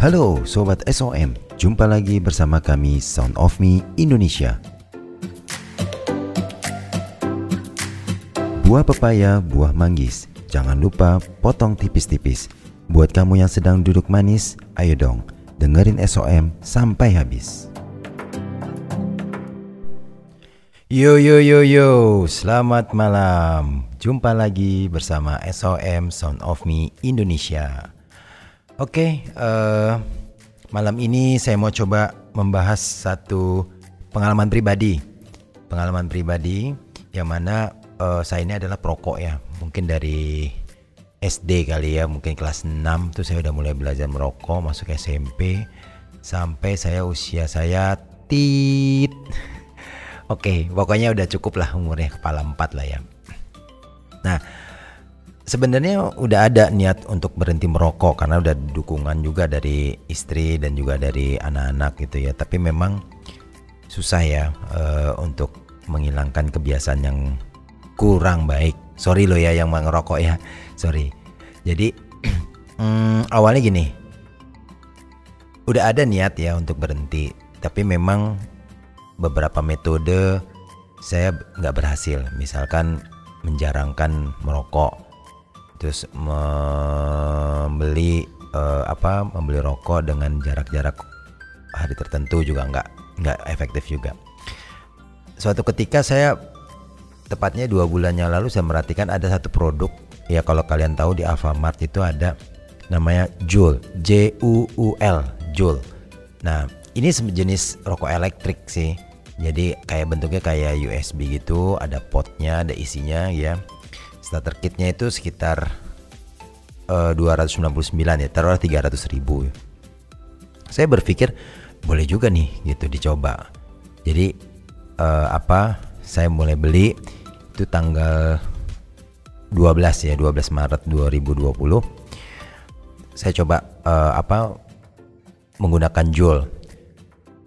Halo Sobat SOM, jumpa lagi bersama kami Sound of Me Indonesia. Buah pepaya, buah manggis. Jangan lupa potong tipis-tipis. Buat kamu yang sedang duduk manis, ayo dong dengerin SOM sampai habis. Yo yo yo yo, selamat malam. Jumpa lagi bersama SOM Sound of Me Indonesia. Oke, uh, malam ini saya mau coba membahas satu pengalaman pribadi. Pengalaman pribadi yang mana uh, saya ini adalah perokok ya. Mungkin dari SD kali ya, mungkin kelas 6 tuh saya udah mulai belajar merokok, masuk SMP sampai saya usia saya tit Oke, pokoknya udah cukup lah umurnya kepala empat lah ya. Nah, sebenarnya udah ada niat untuk berhenti merokok karena udah dukungan juga dari istri dan juga dari anak-anak gitu ya. Tapi memang susah ya uh, untuk menghilangkan kebiasaan yang kurang baik. Sorry lo ya yang ngerokok ya, sorry. Jadi hmm, awalnya gini, udah ada niat ya untuk berhenti, tapi memang beberapa metode saya nggak berhasil misalkan menjarangkan merokok terus membeli uh, apa membeli rokok dengan jarak-jarak hari tertentu juga nggak nggak efektif juga. Suatu ketika saya tepatnya dua bulan yang lalu saya merhatikan ada satu produk ya kalau kalian tahu di Alfamart itu ada namanya Joule J U U L Joule. Nah ini sejenis rokok elektrik sih. Jadi kayak bentuknya kayak USB gitu ada potnya ada isinya ya starter kitnya itu sekitar uh, 299 ya taruhlah 300 ribu saya berpikir boleh juga nih gitu dicoba jadi uh, apa saya mulai beli itu tanggal 12 ya 12 Maret 2020 saya coba uh, apa menggunakan Joule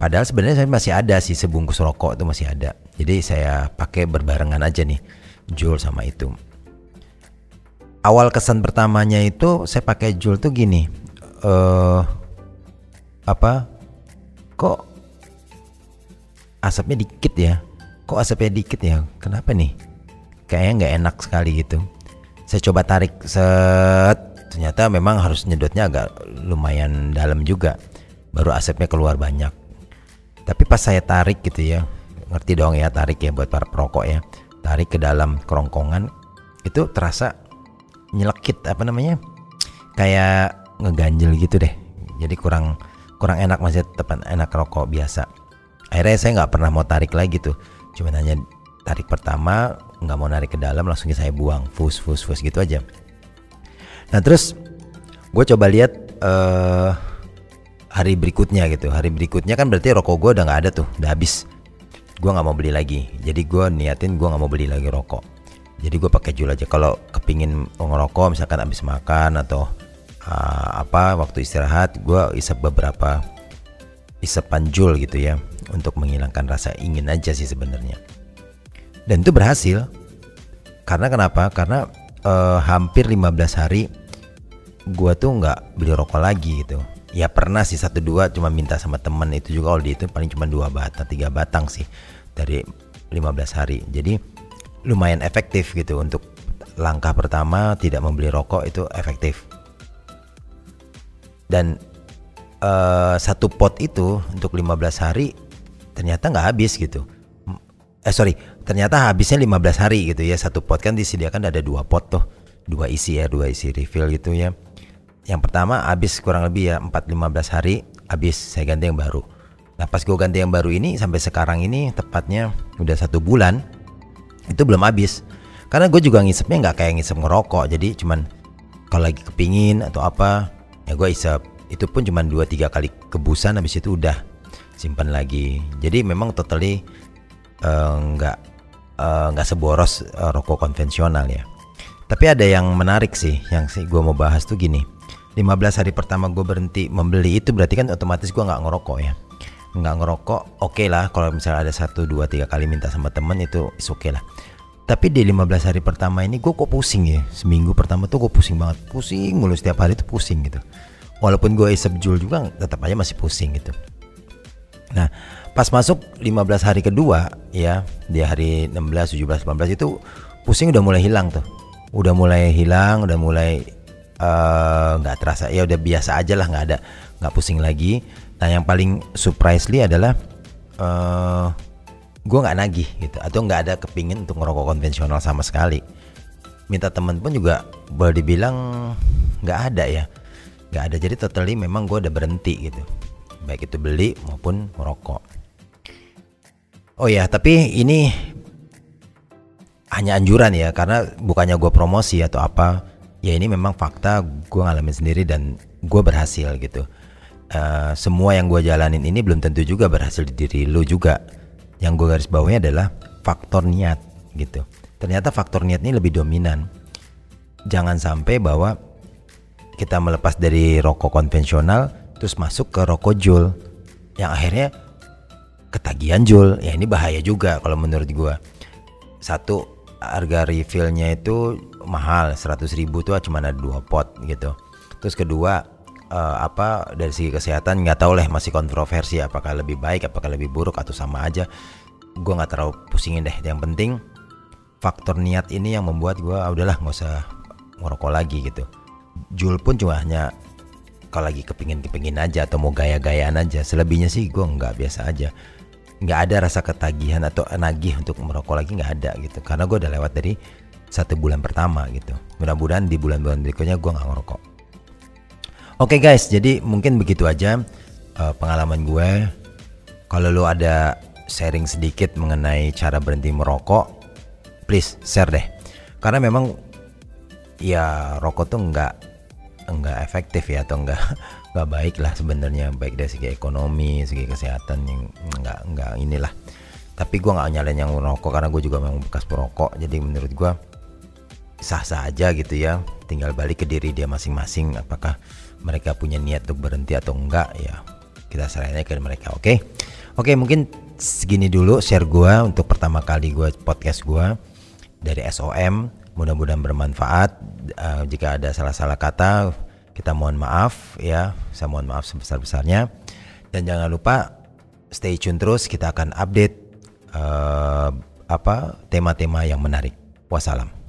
Padahal sebenarnya saya masih ada sih sebungkus rokok itu masih ada. Jadi saya pakai berbarengan aja nih Joule sama itu. Awal kesan pertamanya itu saya pakai Joule tuh gini. Uh, apa? Kok asapnya dikit ya? Kok asapnya dikit ya? Kenapa nih? Kayaknya nggak enak sekali gitu. Saya coba tarik set, ternyata memang harus nyedotnya agak lumayan dalam juga. Baru asapnya keluar banyak tapi pas saya tarik gitu ya ngerti dong ya tarik ya buat para perokok ya tarik ke dalam kerongkongan itu terasa nyelekit apa namanya kayak ngeganjel gitu deh. Jadi kurang kurang enak masih tetap enak rokok biasa. Akhirnya saya nggak pernah mau tarik lagi tuh. Cuma hanya tarik pertama nggak mau narik ke dalam langsung saya buang. Fus fus fus gitu aja. Nah terus gue coba lihat uh, hari berikutnya gitu. Hari berikutnya kan berarti rokok gue udah nggak ada tuh udah habis. Gue nggak mau beli lagi. Jadi gue niatin gue nggak mau beli lagi rokok jadi gue pakai jul aja. Kalau kepingin ngerokok misalkan habis makan atau uh, apa waktu istirahat gue isep beberapa isepan jul gitu ya untuk menghilangkan rasa ingin aja sih sebenarnya. Dan itu berhasil. Karena kenapa? Karena uh, hampir 15 hari gue tuh nggak beli rokok lagi gitu. Ya pernah sih satu dua cuma minta sama temen itu juga kalau itu paling cuma dua batang tiga batang sih dari 15 hari. Jadi lumayan efektif gitu untuk langkah pertama tidak membeli rokok itu efektif. Dan uh, satu pot itu untuk 15 hari ternyata nggak habis gitu. Eh sorry ternyata habisnya 15 hari gitu ya. Satu pot kan disediakan ada dua pot tuh. Dua isi ya dua isi refill gitu ya. Yang pertama habis kurang lebih ya 4-15 hari habis saya ganti yang baru. Nah pas gue ganti yang baru ini sampai sekarang ini tepatnya udah satu bulan itu belum habis. Karena gue juga ngisepnya nggak kayak ngisep ngerokok. Jadi cuman kalau lagi kepingin atau apa ya gue isep. Itu pun cuman 2-3 kali kebusan habis itu udah simpan lagi. Jadi memang totally eh, nggak uh, nggak uh, seboros uh, rokok konvensional ya. Tapi ada yang menarik sih yang sih gue mau bahas tuh gini. 15 hari pertama gue berhenti membeli itu berarti kan otomatis gue nggak ngerokok ya nggak ngerokok oke okay lah. Kalau misalnya ada satu dua tiga kali minta sama temen itu oke okay lah. Tapi di 15 hari pertama ini gue kok pusing ya. Seminggu pertama tuh gue pusing banget. Pusing mulu setiap hari tuh pusing gitu. Walaupun gue isep jul juga tetap aja masih pusing gitu. Nah pas masuk 15 hari kedua ya di hari 16 17 18 itu pusing udah mulai hilang tuh. Udah mulai hilang udah mulai eh, nggak uh, terasa. Ya udah biasa aja lah nggak ada nggak pusing lagi nah yang paling surprisely adalah uh, gue nggak nagih gitu atau nggak ada kepingin untuk ngerokok konvensional sama sekali. Minta temen pun juga boleh dibilang nggak ada ya. Nggak ada. Jadi totally memang gue udah berhenti gitu. Baik itu beli maupun merokok. Oh ya tapi ini hanya anjuran ya karena bukannya gue promosi atau apa ya ini memang fakta gue ngalamin sendiri dan gue berhasil gitu uh, semua yang gue jalanin ini belum tentu juga berhasil di diri lu juga. Yang gue garis bawahnya adalah faktor niat gitu. Ternyata faktor niat ini lebih dominan. Jangan sampai bahwa kita melepas dari rokok konvensional terus masuk ke rokok jul yang akhirnya ketagihan jul ya ini bahaya juga kalau menurut gue satu harga refillnya itu mahal. 100 ribu tuh cuma ada dua pot gitu. Terus kedua uh, apa dari segi kesehatan nggak tahu lah masih kontroversi apakah lebih baik apakah lebih buruk atau sama aja. Gue nggak terlalu pusingin deh. Yang penting faktor niat ini yang membuat gue ah, udahlah nggak usah ngerokok lagi gitu. Jul pun cuma hanya kalau lagi kepingin kepingin aja atau mau gaya-gayaan aja selebihnya sih gue nggak biasa aja. Nggak ada rasa ketagihan atau nagih untuk merokok lagi nggak ada gitu. Karena gue udah lewat dari satu bulan pertama gitu. Mudah-mudahan di bulan-bulan berikutnya gue nggak ngerokok Oke okay guys, jadi mungkin begitu aja uh, pengalaman gue. Kalau lo ada sharing sedikit mengenai cara berhenti merokok, please share deh. Karena memang ya rokok tuh nggak nggak efektif ya atau nggak nggak baik lah sebenarnya baik dari segi ekonomi, segi kesehatan yang nggak nggak inilah. Tapi gue nggak nyalain yang merokok karena gue juga memang bekas perokok. Jadi menurut gue sah-sah aja gitu ya. Tinggal balik ke diri dia masing-masing. Apakah mereka punya niat untuk berhenti atau enggak ya kita serahin ke mereka oke? Okay? oke okay, mungkin segini dulu share gue untuk pertama kali gue podcast gue dari SOM mudah-mudahan bermanfaat. Uh, jika ada salah-salah kata kita mohon maaf ya. Saya mohon maaf sebesar-besarnya. Dan jangan lupa stay tune terus kita akan update uh, apa tema-tema yang menarik. Wassalam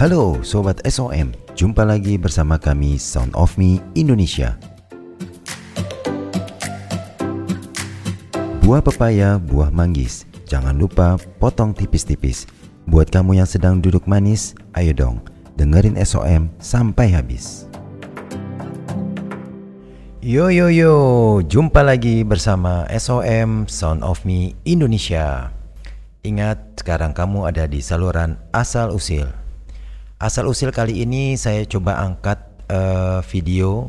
Halo Sobat SOM, jumpa lagi bersama kami Sound of Me Indonesia. Buah pepaya, buah manggis, jangan lupa potong tipis-tipis. Buat kamu yang sedang duduk manis, ayo dong, dengerin SOM sampai habis. Yo yo yo, jumpa lagi bersama SOM Sound of Me Indonesia. Ingat, sekarang kamu ada di saluran asal usil Asal usil kali ini saya coba angkat uh, video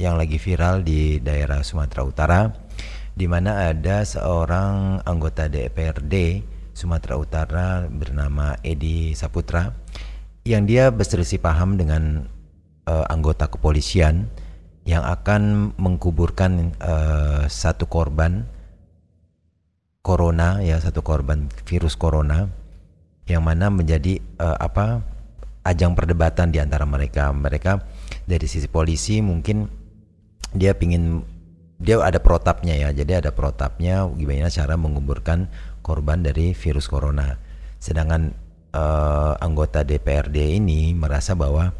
yang lagi viral di daerah Sumatera Utara di mana ada seorang anggota DPRD Sumatera Utara bernama Edi Saputra yang dia berselisih paham dengan uh, anggota kepolisian yang akan mengkuburkan uh, satu korban corona ya satu korban virus corona yang mana menjadi uh, apa ajang perdebatan di antara mereka. Mereka dari sisi polisi mungkin dia pingin dia ada protapnya ya. Jadi ada protapnya gimana cara menguburkan korban dari virus corona. Sedangkan uh, anggota DPRD ini merasa bahwa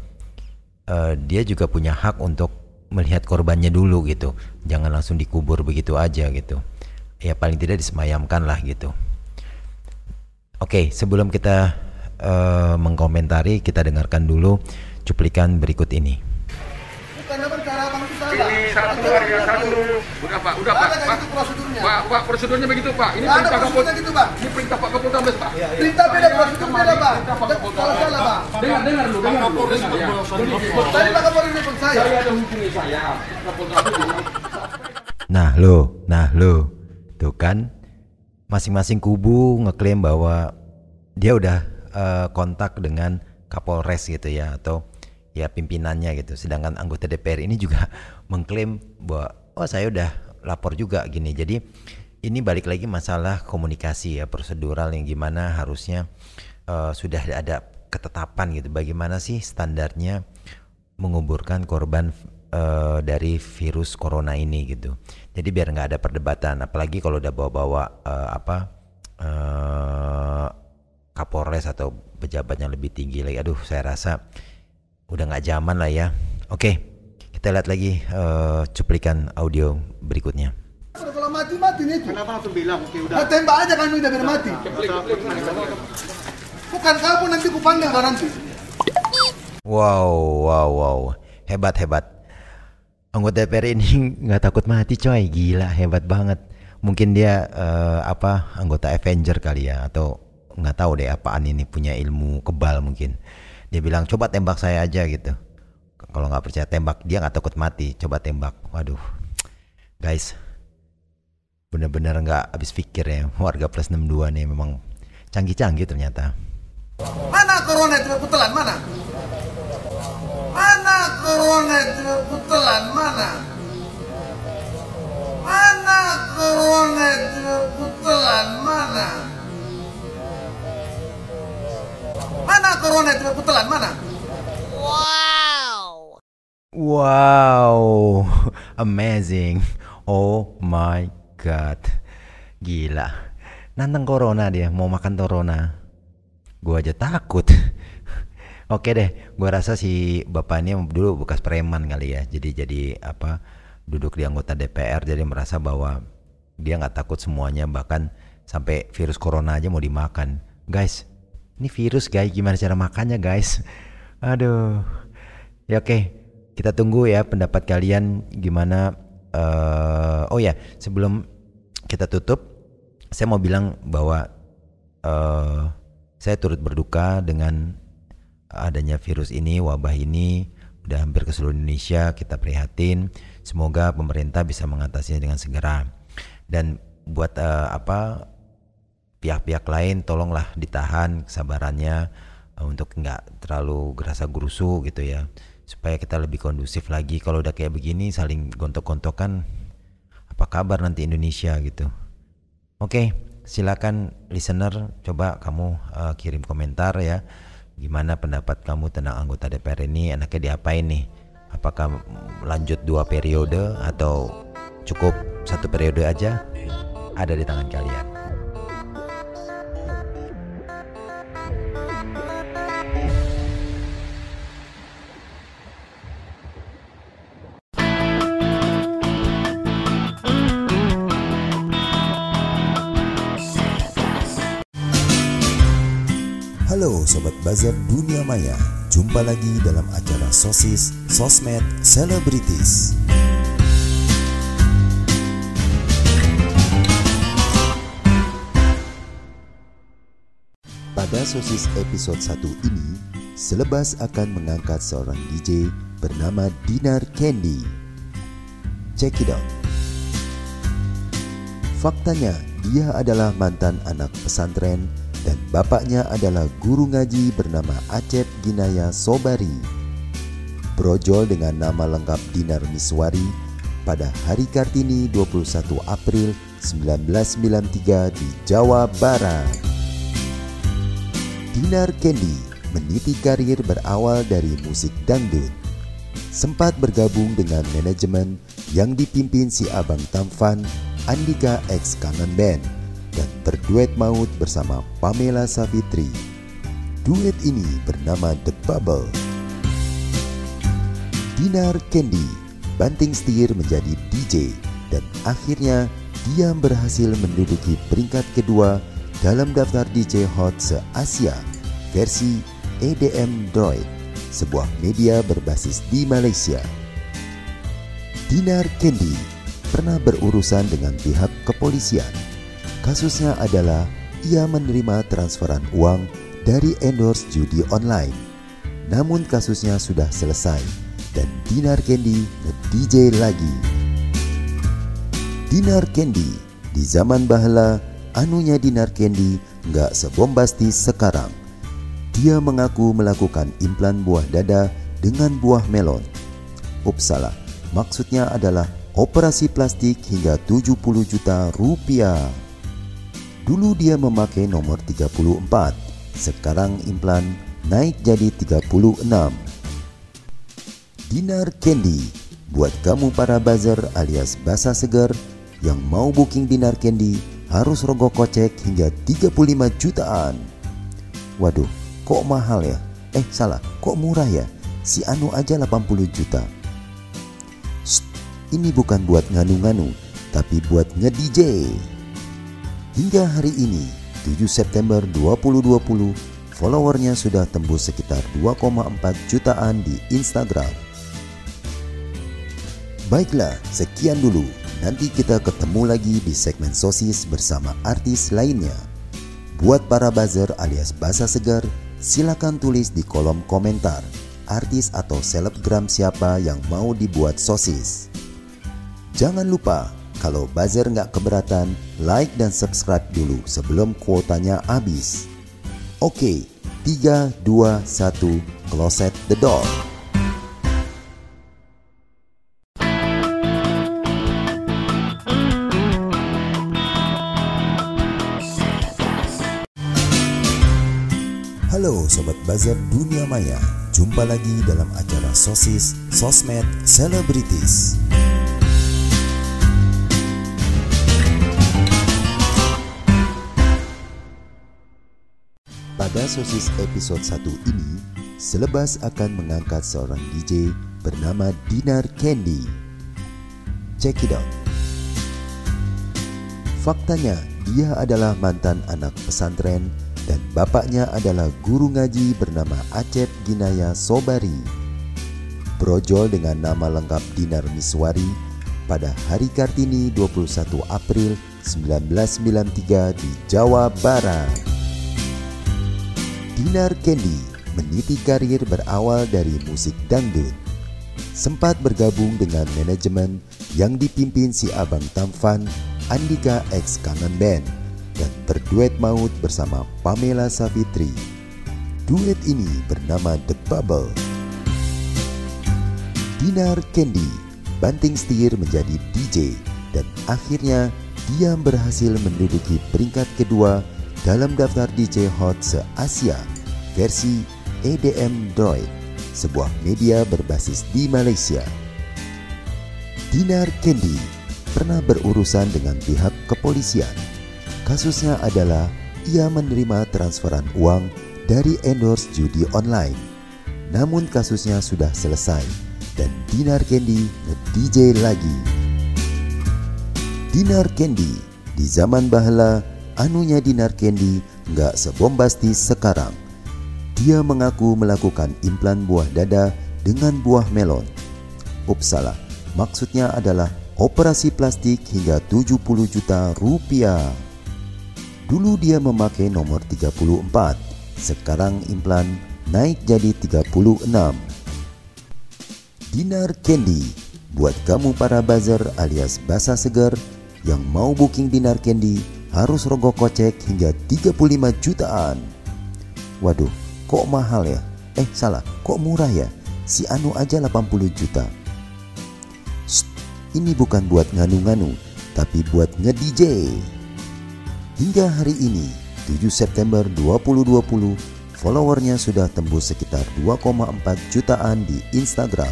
uh, dia juga punya hak untuk melihat korbannya dulu gitu. Jangan langsung dikubur begitu aja gitu. Ya paling tidak disemayamkan lah gitu. Oke, sebelum kita uh, mengkomentari, kita dengarkan dulu cuplikan berikut ini. Ini satu harga satu. Udah Pak, udah Pak. Pak, prosedurnya. Pak, Pak, prosedurnya begitu Pak. Ini perintah Kapolda gitu Pak. Ini perintah Pak Kapolda Pak. Perintah beda prosedur beda Pak. Kalau salah Pak. Dengar, dengar lu, dengar lu. Tadi Pak Kapolda nelfon saya. Saya ada hubungi saya. Kapolda Nah lo, nah lo, tuh kan masing-masing kubu ngeklaim bahwa dia udah uh, kontak dengan Kapolres gitu ya atau ya pimpinannya gitu. Sedangkan anggota DPR ini juga mengklaim bahwa oh saya udah lapor juga gini. Jadi ini balik lagi masalah komunikasi ya prosedural yang gimana harusnya uh, sudah ada ketetapan gitu bagaimana sih standarnya menguburkan korban uh, dari virus corona ini gitu jadi biar nggak ada perdebatan apalagi kalau udah bawa-bawa uh, apa kapolres atau pejabat yang lebih tinggi lagi. Aduh saya rasa udah nggak zaman lah ya. Oke kita lihat lagi uh, cuplikan audio berikutnya. Kalau mati mati nih kenapa langsung bilang? Oke udah. Nah, tembak aja kan udah biar mati. Bukan kamu nanti ku panggil nanti wow wow wow. Hebat hebat. Anggota DPR ini nggak takut mati coy. Gila hebat banget. Mungkin dia uh, apa anggota Avenger kali ya atau nggak tahu deh apaan ini punya ilmu kebal mungkin. Dia bilang coba tembak saya aja gitu. Kalau nggak percaya tembak dia nggak takut mati. Coba tembak. Waduh. Guys bener-bener nggak habis pikir ya. Warga plus 62 nih memang canggih-canggih ternyata. Mana corona itu putelan mana? Mana corona itu putelan mana? Mana corona itu putelan mana mana corona itu putelan? Mana? Wow. Wow. Amazing. Oh my god. Gila. Nantang corona dia Mau makan corona. Gue aja takut. Oke deh Gue rasa si bapak ini dulu bekas preman kali ya. Jadi jadi apa Duduk di anggota DPR Jadi merasa bahwa Dia nggak takut semuanya. Bahkan sampai virus corona aja mau dimakan. Guys Ini virus guys. Gimana cara makannya guys? Aduh. Ya oke. Kita tunggu ya pendapat kalian Gimana uh, oh ya sebelum kita tutup saya mau bilang bahwa uh, saya turut berduka dengan adanya virus ini wabah ini. Udah hampir ke seluruh Indonesia kita prihatin. Semoga pemerintah bisa mengatasinya dengan segera. Dan buat uh, apa pihak-pihak lain tolonglah ditahan kesabarannya uh, untuk nggak terlalu gerasa gerusu gitu ya. Supaya kita lebih kondusif lagi. Kalau udah kayak begini saling gontok-gontokan apa kabar nanti Indonesia gitu. Oke silakan listener coba kamu uh, kirim komentar ya. Gimana pendapat kamu tentang anggota DPR ini? Enaknya diapain nih? Apakah lanjut dua periode atau cukup satu periode aja? Ada di tangan kalian Sobat Bazar Dunia Maya Jumpa lagi dalam acara Sosis Sosmed Celebrities Pada Sosis episode 1 ini Selebas akan mengangkat seorang DJ bernama Dinar Candy. Check it out. Faktanya, dia adalah mantan anak pesantren dan bapaknya adalah guru ngaji bernama Acep Ginaya Sobari. Brojol dengan nama lengkap Dinar Miswari pada hari Kartini 21 April 1993 di Jawa Barat. Dinar Candy meniti karir berawal dari musik dangdut. Sempat bergabung dengan manajemen yang dipimpin si Abang Tamfan, Andika X Kangen Band berduet maut bersama Pamela Savitri. Duet ini bernama The Bubble. Dinar Candy banting setir menjadi DJ dan akhirnya dia berhasil menduduki peringkat kedua dalam daftar DJ Hot se-Asia versi EDM Droid, sebuah media berbasis di Malaysia. Dinar Candy pernah berurusan dengan pihak kepolisian Kasusnya adalah ia menerima transferan uang dari endorse judi online. Namun kasusnya sudah selesai dan Dinar Candy nge-DJ lagi. Dinar Candy di zaman bahala anunya Dinar Candy nggak sebombastis sekarang. Dia mengaku melakukan implan buah dada dengan buah melon. Ups salah, maksudnya adalah operasi plastik hingga 70 juta rupiah. Dulu dia memakai nomor 34, sekarang implan naik jadi 36. Dinar Candy buat kamu para buzzer alias basa segar yang mau booking dinar candy harus rogoh kocek hingga 35 jutaan. Waduh, kok mahal ya? Eh salah, kok murah ya? Si Anu aja 80 juta. Shh, ini bukan buat nganu-nganu, tapi buat nge-DJ. Hingga hari ini, 7 September 2020, followernya sudah tembus sekitar 2,4 jutaan di Instagram. Baiklah, sekian dulu. Nanti kita ketemu lagi di segmen sosis bersama artis lainnya. Buat para buzzer alias basa segar, silakan tulis di kolom komentar artis atau selebgram siapa yang mau dibuat sosis. Jangan lupa kalau buzzer nggak keberatan, like dan subscribe dulu sebelum kuotanya habis. Oke, 3, 2, 1, close the door. Halo Sobat Buzzer Dunia Maya Jumpa lagi dalam acara Sosis Sosmed Celebrities Pada sosis episode 1 ini, Selebas akan mengangkat seorang DJ bernama Dinar Candy. Check it out. Faktanya, dia adalah mantan anak pesantren dan bapaknya adalah guru ngaji bernama Acep Ginaya Sobari. Brojol dengan nama lengkap Dinar Miswari pada hari Kartini 21 April 1993 di Jawa Barat. Dinar Candy meniti karir berawal dari musik dangdut. Sempat bergabung dengan manajemen yang dipimpin si Abang Tamfan, Andika X Kangen Band, dan berduet maut bersama Pamela Savitri. Duet ini bernama The Bubble. Dinar Candy banting setir menjadi DJ dan akhirnya dia berhasil menduduki peringkat kedua dalam daftar DJ Hot se-Asia versi EDM Droid, sebuah media berbasis di Malaysia. Dinar Candy pernah berurusan dengan pihak kepolisian. Kasusnya adalah ia menerima transferan uang dari endorse judi online. Namun kasusnya sudah selesai dan Dinar Candy nge-DJ lagi. Dinar Candy di zaman bahala anunya Dinar Candy nggak sebombastis sekarang. Dia mengaku melakukan implan buah dada dengan buah melon. Ups salah, maksudnya adalah operasi plastik hingga 70 juta rupiah. Dulu dia memakai nomor 34, sekarang implan naik jadi 36. Dinar Candy buat kamu para buzzer alias basa segar yang mau booking Dinar Candy harus rogoh kocek hingga 35 jutaan. Waduh, kok mahal ya? Eh salah, kok murah ya? Si Anu aja 80 juta. Shh, ini bukan buat nganu-nganu, tapi buat nge-DJ. Hingga hari ini, 7 September 2020, followernya sudah tembus sekitar 2,4 jutaan di Instagram.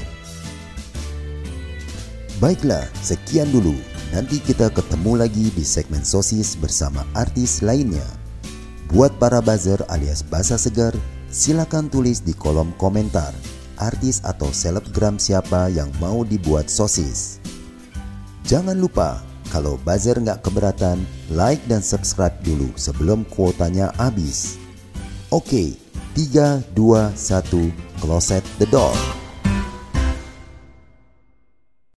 Baiklah, sekian dulu. Nanti kita ketemu lagi di segmen sosis bersama artis lainnya. Buat para buzzer alias basa segar, silakan tulis di kolom komentar artis atau selebgram siapa yang mau dibuat sosis. Jangan lupa, kalau buzzer nggak keberatan, like dan subscribe dulu sebelum kuotanya habis. Oke, 3, 2, 1, close the door.